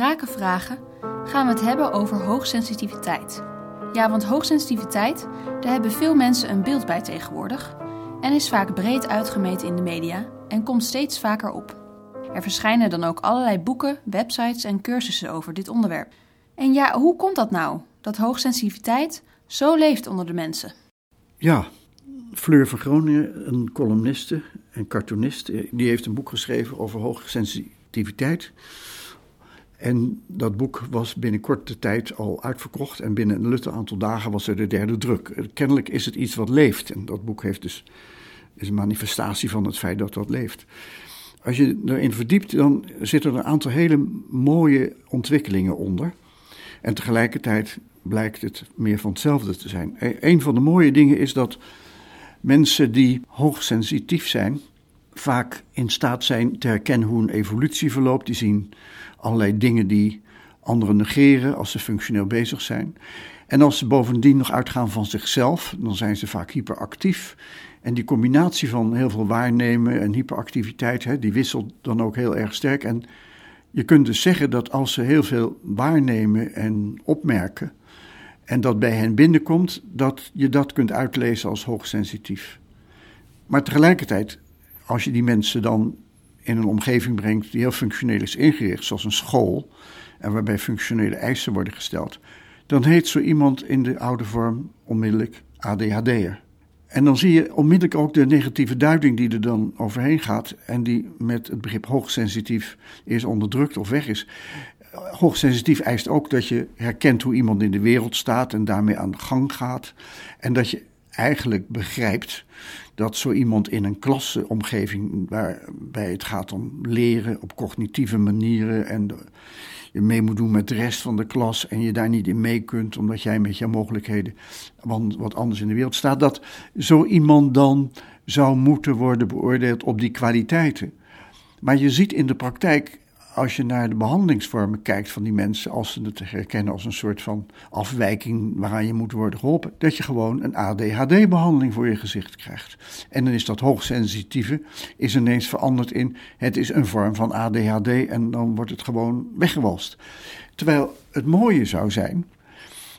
Rake Vragen gaan we het hebben over hoogsensitiviteit. Ja, want hoogsensitiviteit, daar hebben veel mensen een beeld bij tegenwoordig en is vaak breed uitgemeten in de media en komt steeds vaker op. Er verschijnen dan ook allerlei boeken, websites en cursussen over dit onderwerp. En ja, hoe komt dat nou, dat hoogsensitiviteit zo leeft onder de mensen? Ja, Fleur van Groningen, een columniste en cartoonist, die heeft een boek geschreven over hoogsensitiviteit. En dat boek was binnen korte tijd al uitverkocht en binnen een lutte aantal dagen was er de derde druk. Kennelijk is het iets wat leeft en dat boek heeft dus, is een manifestatie van het feit dat dat leeft. Als je erin verdiept, dan zitten er een aantal hele mooie ontwikkelingen onder. En tegelijkertijd blijkt het meer van hetzelfde te zijn. E-, een van de mooie dingen is dat mensen die hoogsensitief zijn, vaak in staat zijn te herkennen hoe een evolutie verloopt. Die zien allerlei dingen die anderen negeren als ze functioneel bezig zijn. En als ze bovendien nog uitgaan van zichzelf, dan zijn ze vaak hyperactief. En die combinatie van heel veel waarnemen en hyperactiviteit, hè, die wisselt dan ook heel erg sterk. En je kunt dus zeggen dat als ze heel veel waarnemen en opmerken, en dat bij hen binnenkomt, dat je dat kunt uitlezen als hoogsensitief. Maar tegelijkertijd, als je die mensen dan in een omgeving brengt die heel functioneel is ingericht, zoals een school, en waarbij functionele eisen worden gesteld, dan heet zo iemand in de oude vorm onmiddellijk ADHD'er. En dan zie je onmiddellijk ook de negatieve duiding die er dan overheen gaat en die met het begrip hoogsensitief is onderdrukt of weg is. Hoogsensitief eist ook dat je herkent hoe iemand in de wereld staat en daarmee aan de gang gaat. En dat je eigenlijk begrijpt dat zo iemand in een klasseomgeving, waarbij het gaat om leren op cognitieve manieren en je mee moet doen met de rest van de klas en je daar niet in mee kunt omdat jij met jouw mogelijkheden wat anders in de wereld staat, dat zo iemand dan zou moeten worden beoordeeld op die kwaliteiten. Maar je ziet in de praktijk als je naar de behandelingsvormen kijkt van die mensen, als ze het herkennen als een soort van afwijking waaraan je moet worden geholpen, dat je gewoon een ADHD-behandeling voor je gezicht krijgt. En dan is dat hoogsensitieve is ineens veranderd in het is een vorm van ADHD en dan wordt het gewoon weggewalst. Terwijl het mooie zou zijn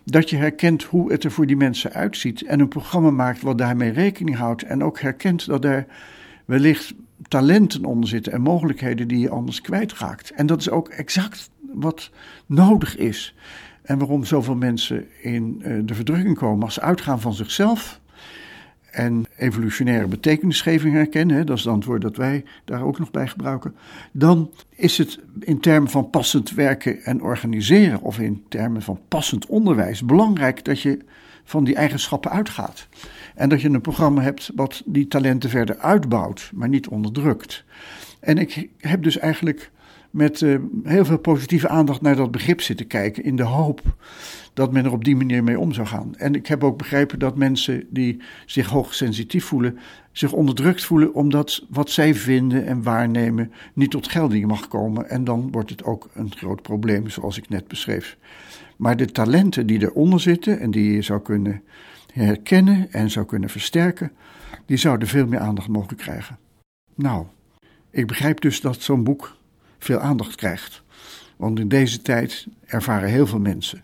dat je herkent hoe het er voor die mensen uitziet en een programma maakt wat daarmee rekening houdt en ook herkent dat er wellicht talenten onder zitten en mogelijkheden die je anders kwijtraakt. En dat is ook exact wat nodig is. En waarom zoveel mensen in eh, de verdrukking komen als ze uitgaan van zichzelf en evolutionaire betekenisgeving herkennen, dat is het antwoord dat wij daar ook nog bij gebruiken, dan is het in termen van passend werken en organiseren of in termen van passend onderwijs belangrijk dat je van die eigenschappen uitgaat. En dat je een programma hebt wat die talenten verder uitbouwt, maar niet onderdrukt. En ik heb dus eigenlijk met uh, heel veel positieve aandacht naar dat begrip zitten kijken, in de hoop dat men er op die manier mee om zou gaan. En ik heb ook begrepen dat mensen die zich hoogsensitief voelen, zich onderdrukt voelen omdat wat zij vinden en waarnemen niet tot gelding mag komen. En dan wordt het ook een groot probleem, zoals ik net beschreef. Maar de talenten die eronder zitten en die je zou kunnen herkennen en zou kunnen versterken, die zouden veel meer aandacht mogen krijgen. Nou, ik begrijp dus dat zo'n boek veel aandacht krijgt. Want in deze tijd ervaren heel veel mensen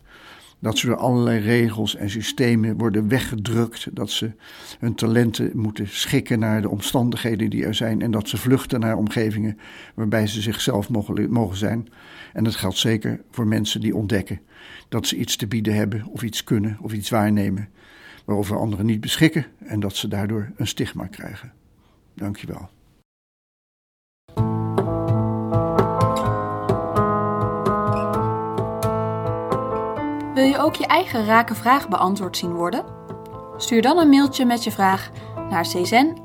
dat ze door allerlei regels en systemen worden weggedrukt. Dat ze hun talenten moeten schikken naar de omstandigheden die er zijn. En dat ze vluchten naar omgevingen waarbij ze zichzelf mogen, zijn. En dat geldt zeker voor mensen die ontdekken dat ze iets te bieden hebben, of iets kunnen, of iets waarnemen. waarover anderen niet beschikken. En dat ze daardoor een stigma krijgen. Dankjewel. Je ook je eigen rake vraag beantwoord zien worden? Stuur dan een mailtje met je vraag naar czen